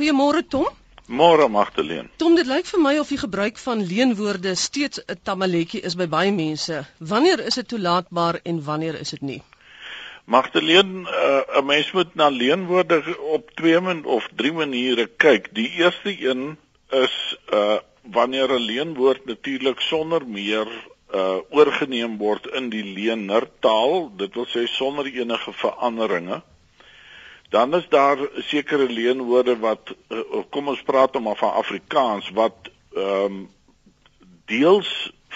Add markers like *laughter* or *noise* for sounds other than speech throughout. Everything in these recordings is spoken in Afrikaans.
Goeiemôre Tom. Môre Magdalene. Tom, dit lyk vir my of die gebruik van leenwoorde steeds 'n tamaletjie is by baie mense. Wanneer is dit toelaatbaar en wanneer is dit nie? Magdalene, uh, 'n mens moet na leenwoorde op twee min of drie maniere kyk. Die eerste een is uh wanneer 'n leenwoord natuurlik sonder meer uh oorgeneem word in die leenertaal, dit wil sê sonder enige veranderinge. Dan is daar sekere leenwoorde wat uh, kom ons praat om van Afrikaans wat ehm um, deels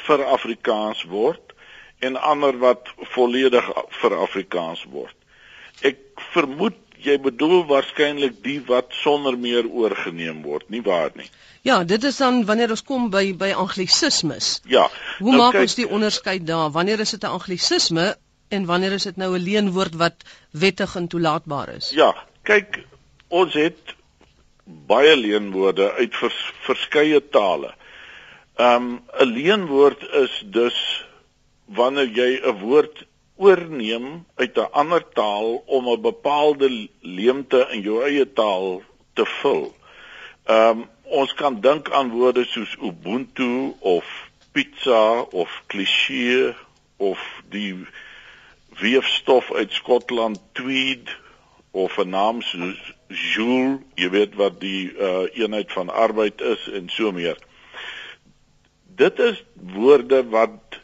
vir Afrikaans word en ander wat volledig vir Afrikaans word. Ek vermoed jy bedoel waarskynlik die wat sonder meer oorgeneem word, nie waar nie? Ja, dit is dan wanneer ons kom by by anglisismes. Ja. Hoe nou, maak kyk, ons die onderskeid daar? Wanneer is dit 'n anglisisme en wanneer is dit nou 'n leenwoord wat wettig en toelaatbaar is? Ja, kyk, ons het baie leenwoorde uit vers, verskeie tale. Ehm um, 'n leenwoord is dus wanneer jy 'n woord oorneem uit 'n ander taal om 'n bepaalde leemte in jou eie taal te vul. Ehm um, ons kan dink aan woorde soos ubuntu of pizza of kliseë of die weefstof uit Skotland tweed of 'n naam soos joule, jy weet wat die uh, eenheid van arbeid is en so meer. Dit is woorde wat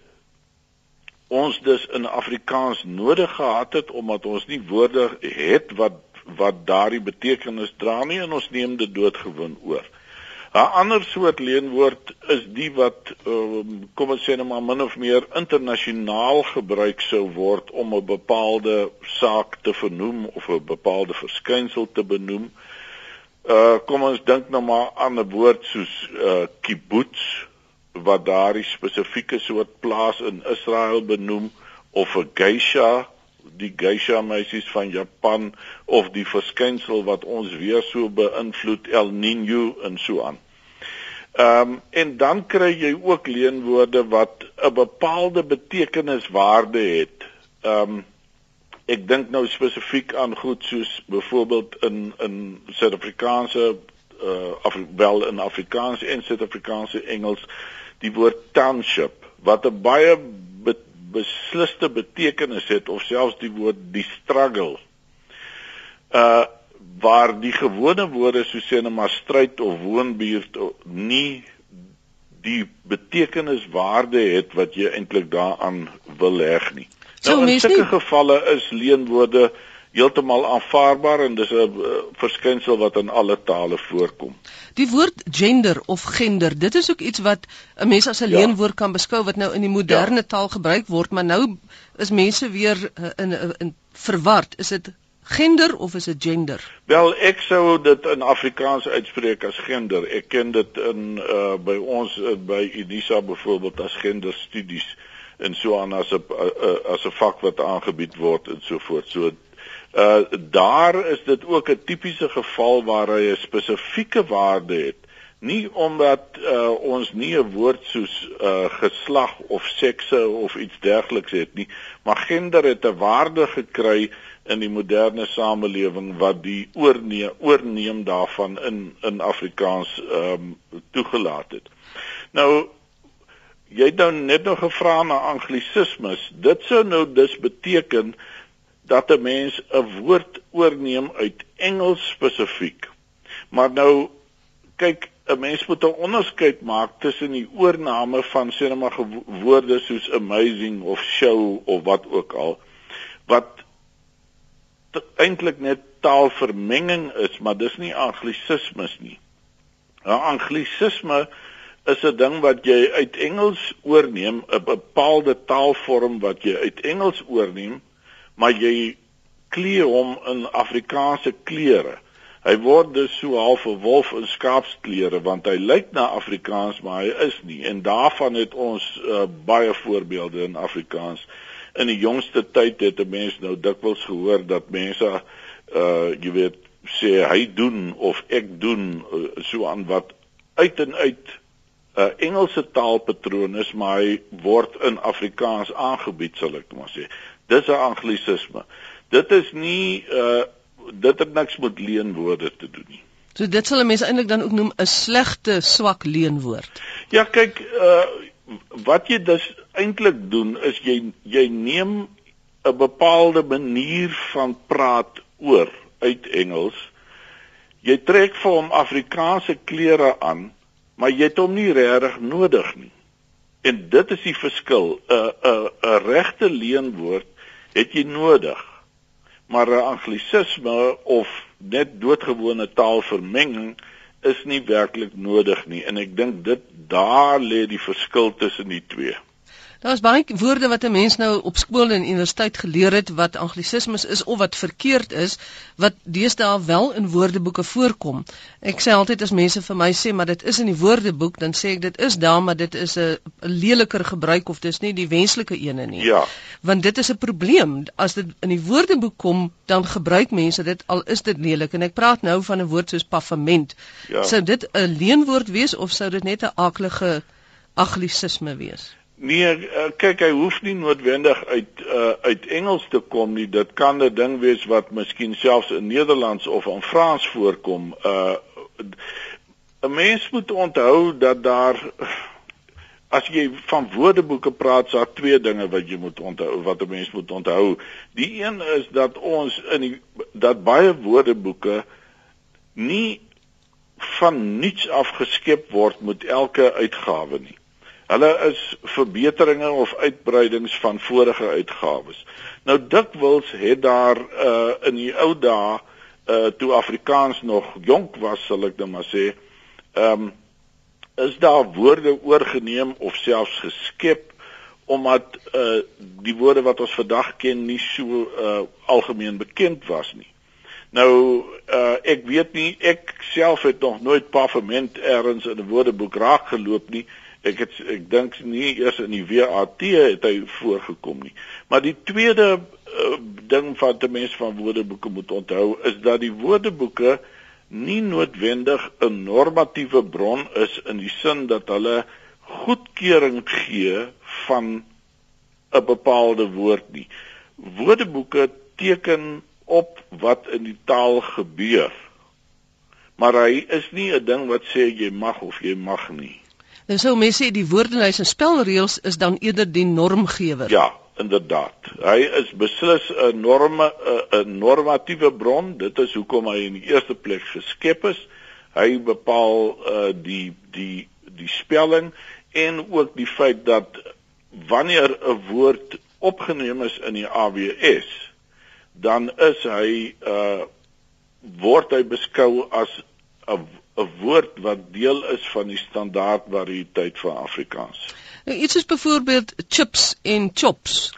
ons dus in Afrikaans nodig gehad het omdat ons nie woorde het wat wat daardie betekenis dra nie en ons neem dit doodgewoon oor. 'n ander soort leenwoord is die wat um, kom ons sê nou maar min of meer internasionaal gebruik sou word om 'n bepaalde saak te vernoem of 'n bepaalde verskynsel te benoem. Uh kom ons dink nou maar aan 'n woord soos uh kibbutz wat daardie spesifieke soort plaas in Israel benoem of 'n geisha die geisha meisies van Japan of die verskynsel wat ons weer so beïnvloed El Niño en so aan. Ehm um, en dan kry jy ook leenwoorde wat 'n bepaalde betekeniswaarde het. Ehm um, ek dink nou spesifiek aan goed soos byvoorbeeld in in Suid-Afrikaanse uh of wel in Afrikaans en Suid-Afrikaanse Engels die woord township wat 'n baie besliste betekenis het of selfs die woord die struggle uh waar die gewone woorde soos sê net maar stryd of woonbuurt nie die betekeniswaarde het wat jy eintlik daaraan wil heg nie. So nou, in sulke gevalle is leenwoorde heeltemal aanvaarbaar en dis 'n uh, verskynsel wat in alle tale voorkom. Die woord gender of gender, dit is ook iets wat 'n mens as 'n ja. leenwoord kan beskou wat nou in die moderne ja. taal gebruik word, maar nou is mense weer uh, in in, in verward. Is dit gender of is dit gender? Wel, ek sou dit in Afrikaans uitspreek as gender. Ek ken dit in uh by ons uh, by Unisa byvoorbeeld as genderstudies en so aan as 'n as 'n vak wat aangebied word en so voort. So uh daar is dit ook 'n tipiese geval waar hy 'n spesifieke waarde het. Nie omdat uh ons nie 'n woord soos uh geslag of sekse of iets dergeliks het nie, maar gender het 'n waarde gekry in die moderne samelewing wat die oorneem oorneem daarvan in in Afrikaans ehm um, toegelaat het. Nou jy het nou net nog gevra na anglisismes. Dit sou nou dus beteken dat 'n mens 'n woord oorneem uit Engels spesifiek. Maar nou kyk, 'n mens moet 'n onderskeid maak tussen die oorname van sê net maar woorde soos amazing of show of wat ook al wat eintlik net taalvermenging is, maar dis nie anglisismes nie. 'n Anglisisme is 'n ding wat jy uit Engels oorneem, 'n bepaalde taalvorm wat jy uit Engels oorneem maar jy klee hom in Afrikaanse klere. Hy word dus so half 'n wolf in skaapsklere want hy lyk na Afrikaans maar hy is nie en daarvan het ons uh, baie voorbeelde in Afrikaans. In die jongste tyd het 'n mens nou dikwels gehoor dat mense uh jy weet sê hy doen of ek doen uh, so aan wat uit en uit 'n uh, Engelse taalpatroon is maar hy word in Afrikaans aangebied sal ek maar sê. Dis 'n anglisisme. Dit is nie uh dit het niks met leenwoorde te doen nie. So dit sal 'n mens eintlik dan ook noem 'n slegte swak leenwoord. Ja, kyk, uh wat jy dus eintlik doen is jy jy neem 'n bepaalde manier van praat oor uit Engels. Jy trek vir hom Afrikaanse klere aan, maar jy het hom nie regtig nodig nie. En dit is die verskil. 'n 'n 'n regte leenwoord het jy nodig. Maar 'n anglisisme of net doodgewone taalvermenging is nie werklik nodig nie en ek dink dit daar lê die verskil tussen die twee. Daar's baie woorde wat 'n mens nou op skool en universiteit geleer het wat anglisismes is of wat verkeerd is wat deesdae wel in woordeboeke voorkom. Ek sê altyd as mense vir my sê maar dit is in die woordeboek, dan sê ek dit is daar maar dit is 'n leliker gebruik of dis nie die wenslike ene nie. Ja. Want dit is 'n probleem. As dit in die woordeboek kom, dan gebruik mense dit al is dit lelik en ek praat nou van 'n woord soos pavement. Ja. Sou dit 'n leenwoord wees of sou dit net 'n aaklige anglisisme wees? Nee, uh, kyk hy hoef nie noodwendig uit uh, uit Engels te kom nie. Dit kan 'n ding wees wat miskien selfs in Nederlands of in Frans voorkom. 'n uh, Mens moet onthou dat daar as jy van woordeboeke praat, is daar twee dinge wat jy moet onthou, wat 'n mens moet onthou. Die een is dat ons in die dat baie woordeboeke nie van niets af geskep word met elke uitgawe nie. Hulle is verbeteringe of uitbreidings van vorige uitgawes. Nou dikwels het daar uh in die ou dae uh toe Afrikaans nog jonk was, sal ek net maar sê, ehm um, is daar woorde oorgeneem of selfs geskep omdat uh die woorde wat ons vandag ken nie so uh algemeen bekend was nie. Nou uh ek weet nie ek self het nog nooit pavement ergens in 'n woordeboek raak geloop nie ek het ek dink nie eers in die WAT het hy voorgekom nie. Maar die tweede uh, ding wat mense van woordeboeke moet onthou is dat die woordeboeke nie noodwendig 'n normatiewe bron is in die sin dat hulle goedkeuring gee van 'n bepaalde woord nie. Woordeboeke teken op wat in die taal gebeur. Maar hy is nie 'n ding wat sê jy mag of jy mag nie. Nou sou mense sê die woordelys en spelreëls is dan eerder die normgewer. Ja, inderdaad. Hy is beslis 'n norme 'n normatiewe bron. Dit is hoekom hy in die eerste plek geskep is. Hy bepaal uh die die die spelling en ook die feit dat wanneer 'n woord opgeneem is in die AWS, dan is hy uh word hy beskou as 'n 'n woord wat deel is van die standaard variëteit van Afrikaans. Nou iets is byvoorbeeld chips en chops.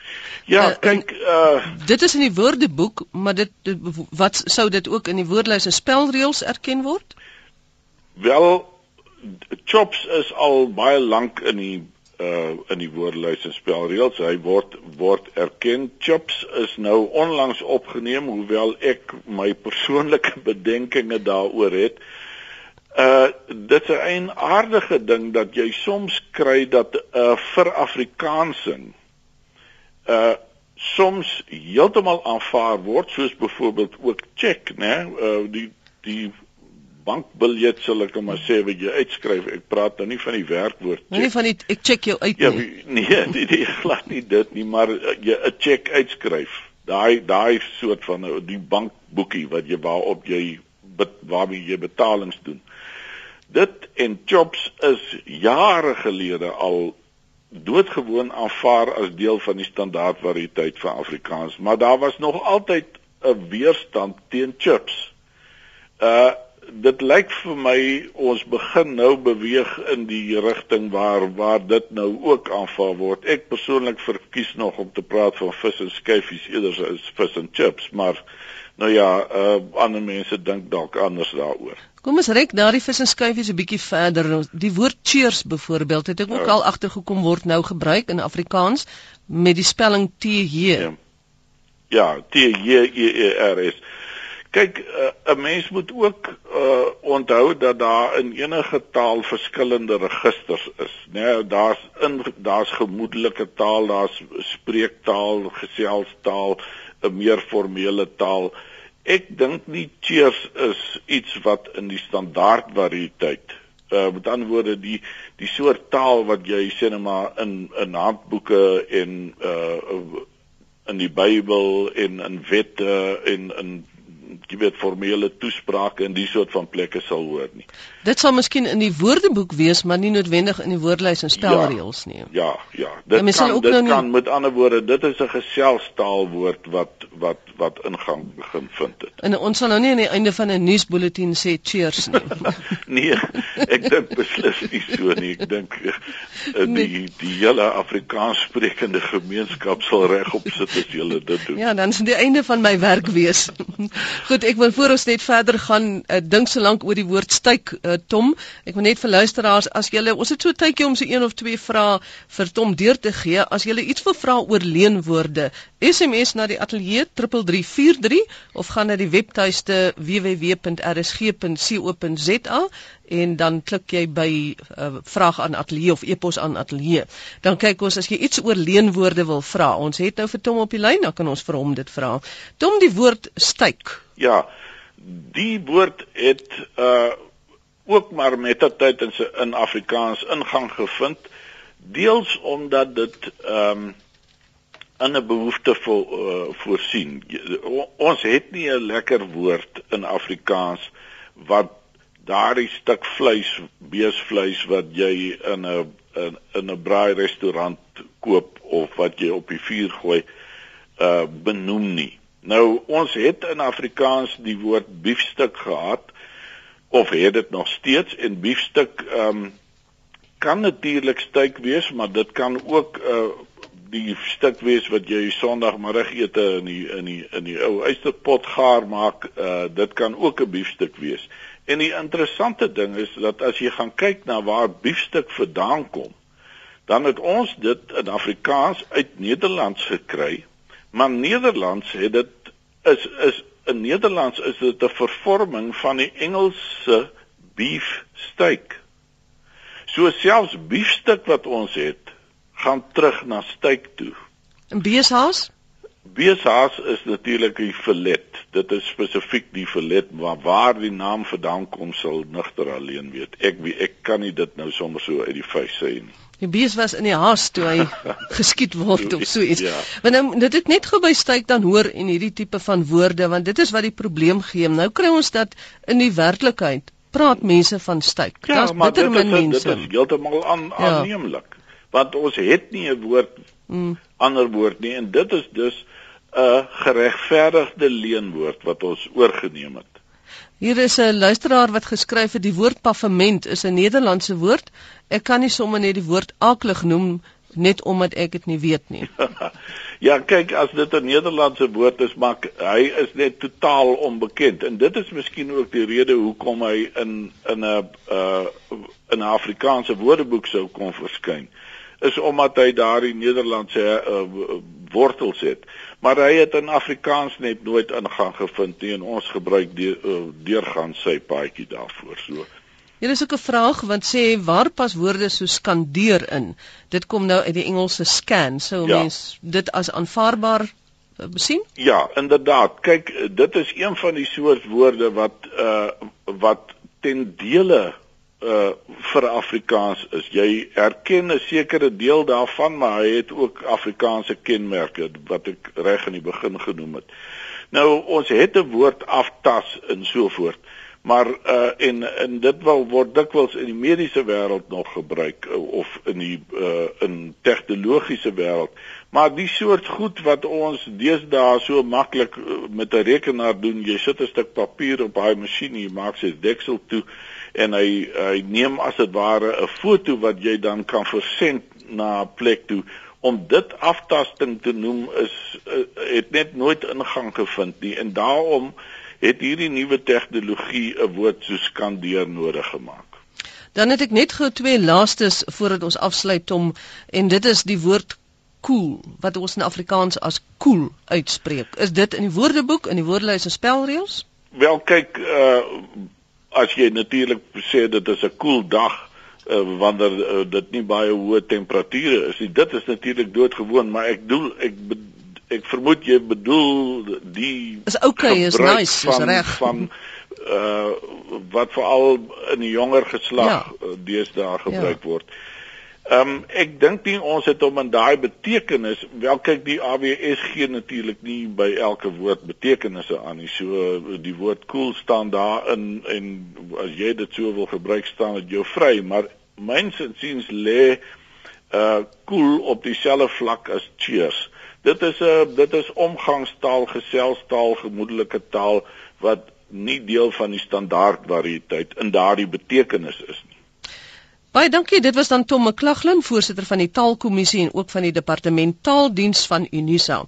Ja, uh, kyk, uh dit is in die woordeboek, maar dit, dit wat sou dit ook in die woordelys en spelreëls erken word? Wel chops is al baie lank in die uh in die woordelys en spelreëls. Hy word word erken. Chops is nou onlangs opgeneem, hoewel ek my persoonlike *laughs* bedenkinge daaroor het. Uh Uh dit is 'n aardige ding dat jy soms kry dat uh, vir Afrikaansing uh soms heeltemal aanvaar word soos byvoorbeeld ook check, né? Uh die die bankbiljet sal ek maar sê wat jy uitskryf. Ek praat nou nie van die werkwoord check. Nie van die ek check jou uit ja, nie. Ja, *laughs* nee, nee, nee, glad nie dit nie, maar uh, jy 'n check uitskryf. Daai daai soort van uh, die bankboekie wat jy waarop jy waarmee jy betalings doen. Dit en jobs is jare gelede al doodgewoon aanvaar as deel van die standaard variëteit van Afrikaans, maar daar was nog altyd 'n weerstand teen chips. Uh dit lyk vir my ons begin nou beweeg in die rigting waar waar dit nou ook aanvaar word. Ek persoonlik verkies nog om te praat van vis en skyfies eerder as vis en chips, maar nou ja, uh ander mense dink dalk anders daaroor. Kom ons rek daardie vis en skyfies 'n bietjie verder. Die woord cheers byvoorbeeld het ek ook ja. al agtergekom word nou gebruik in Afrikaans met die spelling T H. Ja, ja T H E E R S. Kyk, eh, 'n uh, mens moet ook uh, onthou dat daar in enige taal verskillende registers is, né? Nee, daar's in daar's gemoedelike taal, daar's spreektaal, geselstaal, 'n meer formele taal Ek dink nie cheers is iets wat in die standaard variëteit uh met ander woorde die die soort taal wat jy sê net maar in in handboeke en uh in die Bybel en in wette en in jy weet formele toesprake in die soort van plekke sal hoor nie. Dit sal miskien in die woordeboek wees, maar nie noodwendig in die woordelys en spelreëls nie. Ja, ja, dit ja, kan dit nou kan nie... met ander woorde, dit is 'n geselstaalwoord wat wat wat ingang begin vind het. En ons sal nou nie aan die einde van 'n nuusbulletin sê cheers nie. *laughs* nee, ek dink beslis nie so nie. Ek dink uh, die nee. die hele Afrikaans sprekende gemeenskap sal regop sit as jy dit doen. Ja, dan is dit die einde van my werk wees. Goed, ek wil voor ons net verder gaan, uh, dink so lank oor die woord styk uh, Tom. Ek wil net vir luisteraars as julle ons het so tydjie om so een of twee vrae vir Tom deur te gee. As julle iets wil vra oor leenwoorde, SMS na die ateljee 3343 of gaan na die webtuiste www.rsg.co.za en dan klik jy by uh, vraag aan ateljee of e-pos aan ateljee. Dan kyk ons as jy iets oor leenwoorde wil vra. Ons het nou vir Tom op die lyn, dan kan ons vir hom dit vra. Tom, die woord styk. Ja. Die woord het uh ook maar met 'n tyd in in Afrikaans ingang gevind deels omdat dit ehm um, in 'n behoefte vo, uh, voorsien. Ons het nie 'n lekker woord in Afrikaans wat daardie stuk vleis, beesvleis wat jy in 'n in, in 'n braai restaurant koop of wat jy op die vuur gooi uh benoem nie. Nou ons het in Afrikaans die woord biefstuk gehad of het dit nog steeds en biefstuk ehm um, kan natuurlik styk wees, maar dit kan ook uh die stuk wees wat jy Sondagmiddagete in die in die in die ou uisterpot gaar maak, uh dit kan ook 'n biefstuk wees. En die interessante ding is dat as jy gaan kyk na waar biefstuk vandaan kom, dan het ons dit in Afrikaans uit Nederlands gekry, maar Nederlands het dit is is in Nederlands is dit 'n vervorming van die Engelse beef steak. So selfs beefstuk wat ons het, gaan terug na steak toe. En beeshaas? Beeshaas is natuurlik die filet. Dit is spesifiek die filet waar waar die naam vandaan kom sal nigter alleen weet. Ek ek kan nie dit nou sommer so uit die vuis sê nie. Die bees was in die haas toe hy *laughs* geskiet word of so iets. Ja. Want nou dit het net gou by styk dan hoor en hierdie tipe van woorde want dit is wat die probleem gee. Nou kry ons dat in die werklikheid praat mense van styk. Ja, Daar's bitter min mense. Dit is heeltemal aan, ja. aanneemlik. Want ons het nie 'n woord mm. ander woord nie en dit is dus 'n geregverdigde leenwoord wat ons oorgeneem het. Hier is 'n luisteraar wat geskryf het die woord pavement is 'n Nederlandse woord. Ek kan nie sommer net die woord aklig noem net omdat ek dit nie weet nie. *laughs* ja, kyk, as dit 'n Nederlandse woord is, maar hy is net totaal onbekend en dit is miskien ook die rede hoekom hy in in 'n uh in 'n Afrikaanse woordeboek sou kon verskyn. Is omdat hy daardie Nederlandse uh, wortels het maar hy het in Afrikaans net nooit ingang gevind nie en ons gebruik die, uh, deurgaan sy paadjie daarvoor so. Hier is ook 'n vraag want sê waar pas woorde so skandeer in? Dit kom nou uit die Engelse scan, sou ja. mens dit as aanvaarbaar uh, sien? Ja, inderdaad. Kyk, dit is een van die soort woorde wat uh wat ten dele uh vir Afrikaans is. Jy erken 'n sekere deel daarvan, maar hy het ook Afrikaanse kenmerke wat ek reg in die begin genoem het. Nou ons het 'n woord aftas en so voort. Maar uh en en dit wil word dikwels in die mediese wêreld nog gebruik uh, of in die uh in tegnologiese wêreld. Maar die soort goed wat ons deesdae so maklik met 'n rekenaar doen, jy sit 'n stuk papier op daai masjien, jy maak sy deksel toe en hy hy neem as dit ware 'n foto wat jy dan kan versend na 'n plek toe om dit aftasting te noem is uh, het net nooit ingang gevind nie en daarom het hierdie nuwe tegnologie 'n woord so skandeer nodig gemaak. Dan het ek net gou twee laastes voordat ons afsluit om en dit is die woord cool wat ons in Afrikaans as cool uitspreek. Is dit in die woordeboek in die woordelys en spelreëls? Wel kyk uh as jy natuurlik sê dit is 'n koel dag uh, wanneer uh, dit nie baie hoë temperature is nie dit is natuurlik doodgewoon maar ek doel ek ek vermoed jy bedoel die is okay is nice is reg van uh wat veral in die jonger geslag ja. Uh, deesdae gebruik ja. word. Ehm um, ek dink nie ons het om in daai betekenis wel kyk die AWS gee natuurlik nie by elke woord betekenisse aan nie. So die woord cool staan daar in en as jy dit so wil gebruik staan dit jou vry, maar myns en siens lê uh cool op dieselfde vlak as cheers. Dit is 'n uh, dit is omgangstaal, geselstaal, gemoedelike taal wat nie deel van die standaard variëteit in daardie betekenis is nie. Baie dankie. Dit was dan Tom McLaughlin, voorsitter van die Taalkommissie en ook van die Departement Taaldiens van Unisa.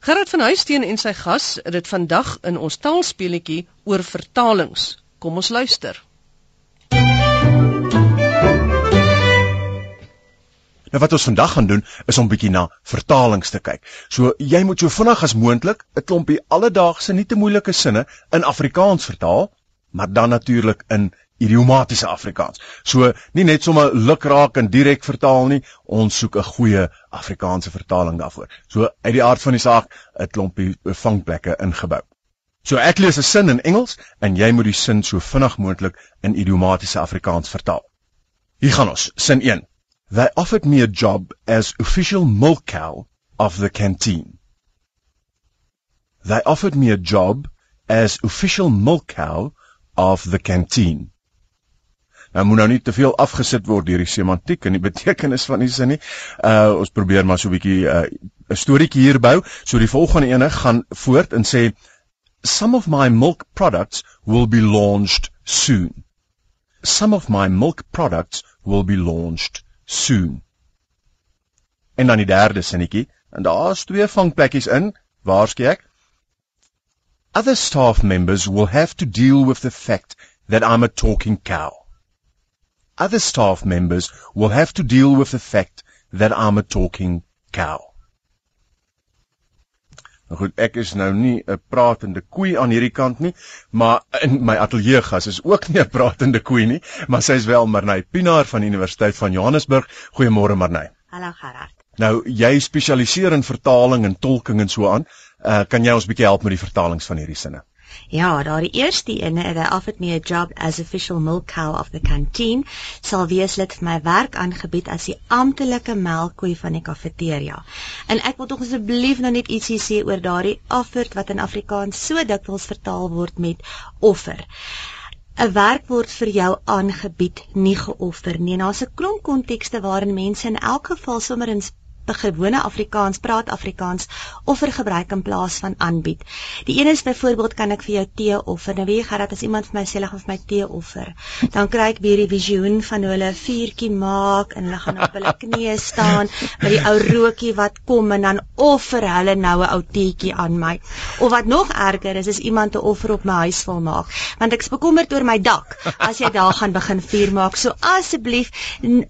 Gerard van Huisteen en sy gas het dit vandag in ons taalspeletjie oor vertalings. Kom ons luister. Nou wat ons vandag gaan doen is om bietjie na vertalings te kyk. So jy moet so vinnig as moontlik 'n klompie alledaagse nie te moeilike sinne in Afrikaans vertaal, maar dan natuurlik in idiomatiese Afrikaans. So nie net sommer lukraak en direk vertaal nie, ons soek 'n goeie Afrikaanse vertaling daarvoor. So uit die aard van die saak 'n klompie vangplekke ingebou. So ek lees 'n sin in Engels en jy moet die sin so vinnig moontlik in idiomatiese Afrikaans vertaal. Hier gaan ons. Sin 1. They offered me a job as official milk cow of the canteen. They offered me a job as official milk cow of the canteen. Nou moet nou nie te veel afgesit word deur die semantiek en die *laughs* betekenis van die sin nie. Uh ons probeer maar so 'n bietjie uh 'n storieetjie hier bou. So die volgende ene gaan voort en sê some of my milk products will be launched soon. Some of my milk products will be launched soon. En dan die derde sinnetjie, en daar's twee vangplekkies in, waarskei ek? Other staff members will have to deal with the fact that I'm a talking cow. Other staff members will have to deal with the fact that I'm a talking cow. Nou goed, ek is nou nie 'n pratende koei aan hierdie kant nie, maar in my ateljee gas is ook nie 'n pratende koei nie, maar sy is wel Marnay Pinaar van die Universiteit van Johannesburg. Goeiemôre Marnay. Hallo Gerard. Nou, jy spesialiseer in vertaling en tolking en so aan. Uh, kan jy ons 'n bietjie help met die vertalings van hierdie sinne? Ja, daardie eerste ene, they offered me a job as official milk cow of the canteen, sal wees lid vir my werk aangebied as die amptelike melkkoe van die kafeteria. En ek wil tog asseblief nou net ietsie sê oor daardie offered wat in Afrikaans so dikwels vertaal word met offer. 'n Werk word vir jou aangebied, nie geoffer nie. Daar's 'n klomp kontekste waarin mense in elk geval sommer in gewone Afrikaans praat Afrikaans offer gebruik in plaas van aanbied. Die een is byvoorbeeld kan ek vir jou tee offer. Nou weet jy dat as iemand vir my sê gaan vir my tee offer, dan kry ek weer die visioen van hulle vuurtjie maak en hulle gaan op hulle *laughs* knieë staan met die ou rookie wat kom en dan offer hulle nou 'n ou teetjie aan my. Of wat nog erger is, is iemand te offer op my huis wil maak, want ek's bekommerd oor my dak as jy daar gaan begin vuur maak. So asseblief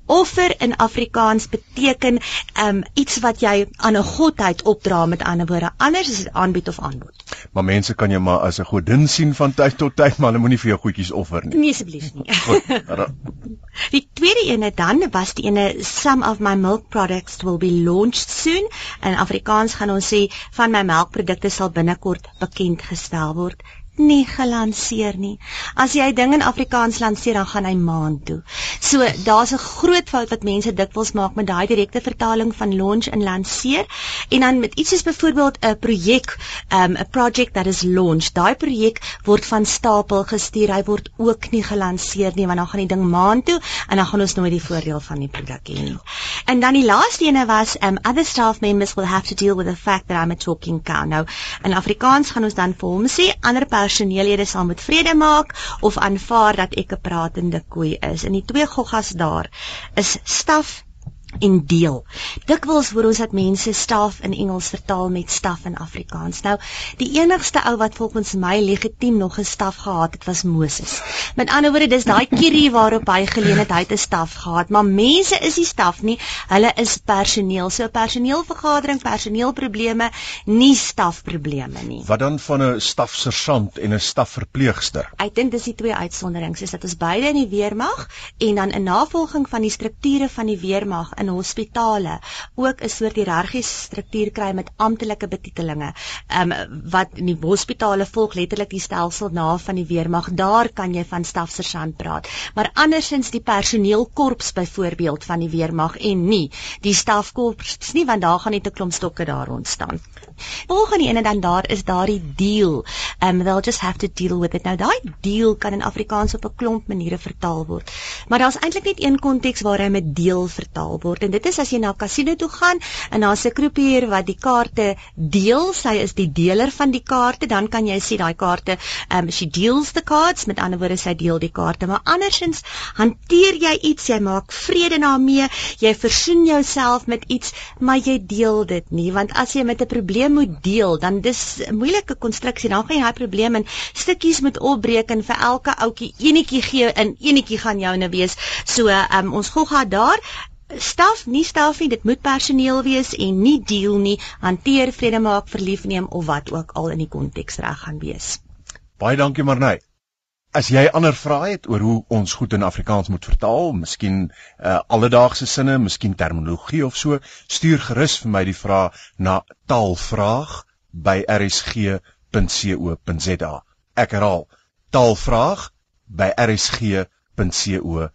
offer in Afrikaans beteken um, iets wat jy aan 'n godheid opdra met ander woorde anders is dit aanbied of aanbod. Maar mense kan jou maar as 'n godin sien van tyd tot tyd, maar hulle moenie vir jou goedjies offer nie. Nee asseblief nie. *laughs* die tweede ene dan was die ene some of my milk products will be launched soon. In Afrikaans gaan ons sê van my melkprodukte sal binnekort bekend gestel word nie gelanseer nie. As jy ding in Afrikaans lanseer, dan gaan hy maan toe. So, daar's 'n groot fout wat mense dikwels maak met daai direkte vertaling van launch en lanseer en dan met iets soos byvoorbeeld 'n projek, um 'n project that is launched. Daai projek word van stapel gestuur. Hy word ook nie gelanseer nie, want dan gaan die ding maan toe en dan gaan ons nooit die voordeel van die produk hê nie. En dan die laaste ene was um other staff members will have to deal with the fact that I'm a talking cow. Nou, in Afrikaans gaan ons dan vir hom sê ander personeellede sal met vrede maak of aanvaar dat ek 'n pratende koei is. En die twee goggas daar is staf en deel. Dikwels hoor ons dat mense staf in Engels vertaal met staf in Afrikaans. Nou, die enigste ou wat volgens my legitiem nog 'n staf gehad het, was Moses. Met ander woorde, dis daai kierie waarop hy geleen het, hy het 'n staf gehad, maar mense is nie staf nie, hulle is personeel. So personeelvergadering, personeelprobleme, nie stafprobleme nie. Wat dan van 'n stafsersant en 'n stafverpleegster? Ek dink dis die twee uitsonderings, is dat ons beide in die weermag en dan 'n navolging van die strukture van die weermag in hospitale ook 'n soort hiërargiese struktuur kry met amptelike betitelinge. Ehm um, wat in die hospitale volg letterlik die stelsel na van die weermag. Daar kan jy van stafsersant praat. Maar andersins die personeelkorps byvoorbeeld van die weermag en nie die stafkorps nie want daar gaan net 'n klomp stokke daar ontstaan. Volgende ene dan daar is daardie deal. Um they'll just have to deal with it. Nou daai deal kan in Afrikaans op 'n klomp maniere vertaal word. Maar daar's eintlik net een konteks waar hy met deel vertaal word en dit is as jy na 'n kasino toe gaan en daar's 'n kroepier wat die kaarte deel, sy is die deler van die kaarte, dan kan jy sê daai kaarte um she deals the cards, met ander woorde sy deel die kaarte, maar andersins hanteer jy iets, jy maak vrede daarmee, jy versoen jouself met iets, maar jy deel dit nie, want as jy met 'n probleem moet deel, dan dis 'n moeilike konstruksie, dan gaan jy daai probleem in stukkies moet opbreek en vir elke ouetjie enetjie gee en enetjie gaan joune wees. So um, ons gogga daar staf nie staf nie dit moet personeel wees en nie deel nie. Hanteer vrede maak verlief neem of wat ook al in die konteks reg gaan wees. Baie dankie Marnay as jy ander vrae het oor hoe ons goed in Afrikaans moet vertaal miskien uh, alledaagse sinne miskien terminologie of so stuur gerus vir my die vraag na taalvraag by rsg.co.za ek herhaal taalvraag by rsg.co.za